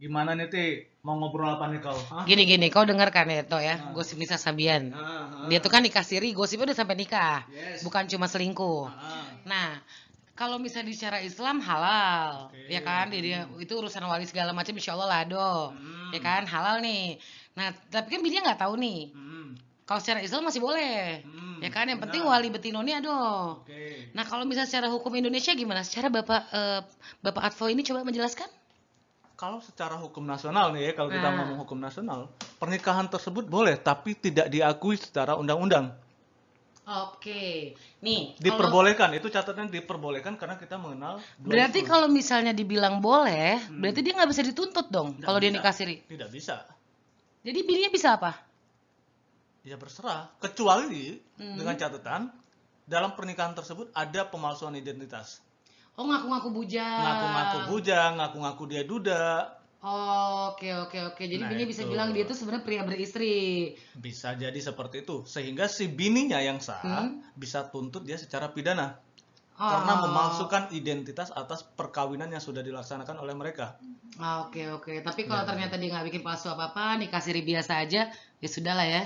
Gimana nih Ti? Mau ngobrol apa nih kau? Hah? Gini gini, kau dengar kan ya, Toh ya, Ah. gosip Nisa Sabian. Ah, ah. Dia tuh kan nikah siri, gosipnya udah sampai nikah, Yes. bukan cuma selingkuh. Ah, Nah, kalau misalnya secara Islam halal, Oke. ya kan? Dia, dia- itu urusan wali segala macam, insya Allah lado, Hmm. ya kan? Halal nih. Nah, tapi kan bininya nggak tahu nih. hmm, Kalau secara Islam masih boleh, hmm, ya kan? Yang penting benar. wali betino nih aduh. Oke. Nah, kalau misalnya secara hukum Indonesia gimana? Secara bapak eh, bapak Advo ini coba menjelaskan? Kalau secara hukum nasional nih ya, kalau kita Nah. ngomong hukum nasional, pernikahan tersebut boleh tapi tidak diakui secara undang-undang. Oke, nih. kalau- Diperbolehkan, itu catatan diperbolehkan karena kita mengenal Berarti kalau misalnya dibilang boleh, Hmm. berarti dia nggak bisa dituntut dong Nggak kalau dia bisa. nikah siri. tidak bisa. Jadi bininya bisa apa? Ya berserah, kecuali Hmm. dengan catatan dalam pernikahan tersebut ada pemalsuan identitas. Oh ngaku-ngaku bujang. Ngaku-ngaku bujang, ngaku-ngaku dia duda, Oh, Oke oke oke. Jadi Nah, bininya bisa itu. bilang dia tuh sebenarnya pria beristri. bisa jadi seperti itu. Sehingga si bininya yang sah Hmm. bisa tuntut dia secara pidana. Oh. Karena memalsukan identitas atas perkawinan yang sudah dilaksanakan oleh mereka. Ah, Oke oke. Tapi Ya. kalau ternyata dia nggak bikin palsu apa apa, nikah siri biasa aja, ya sudah lah ya.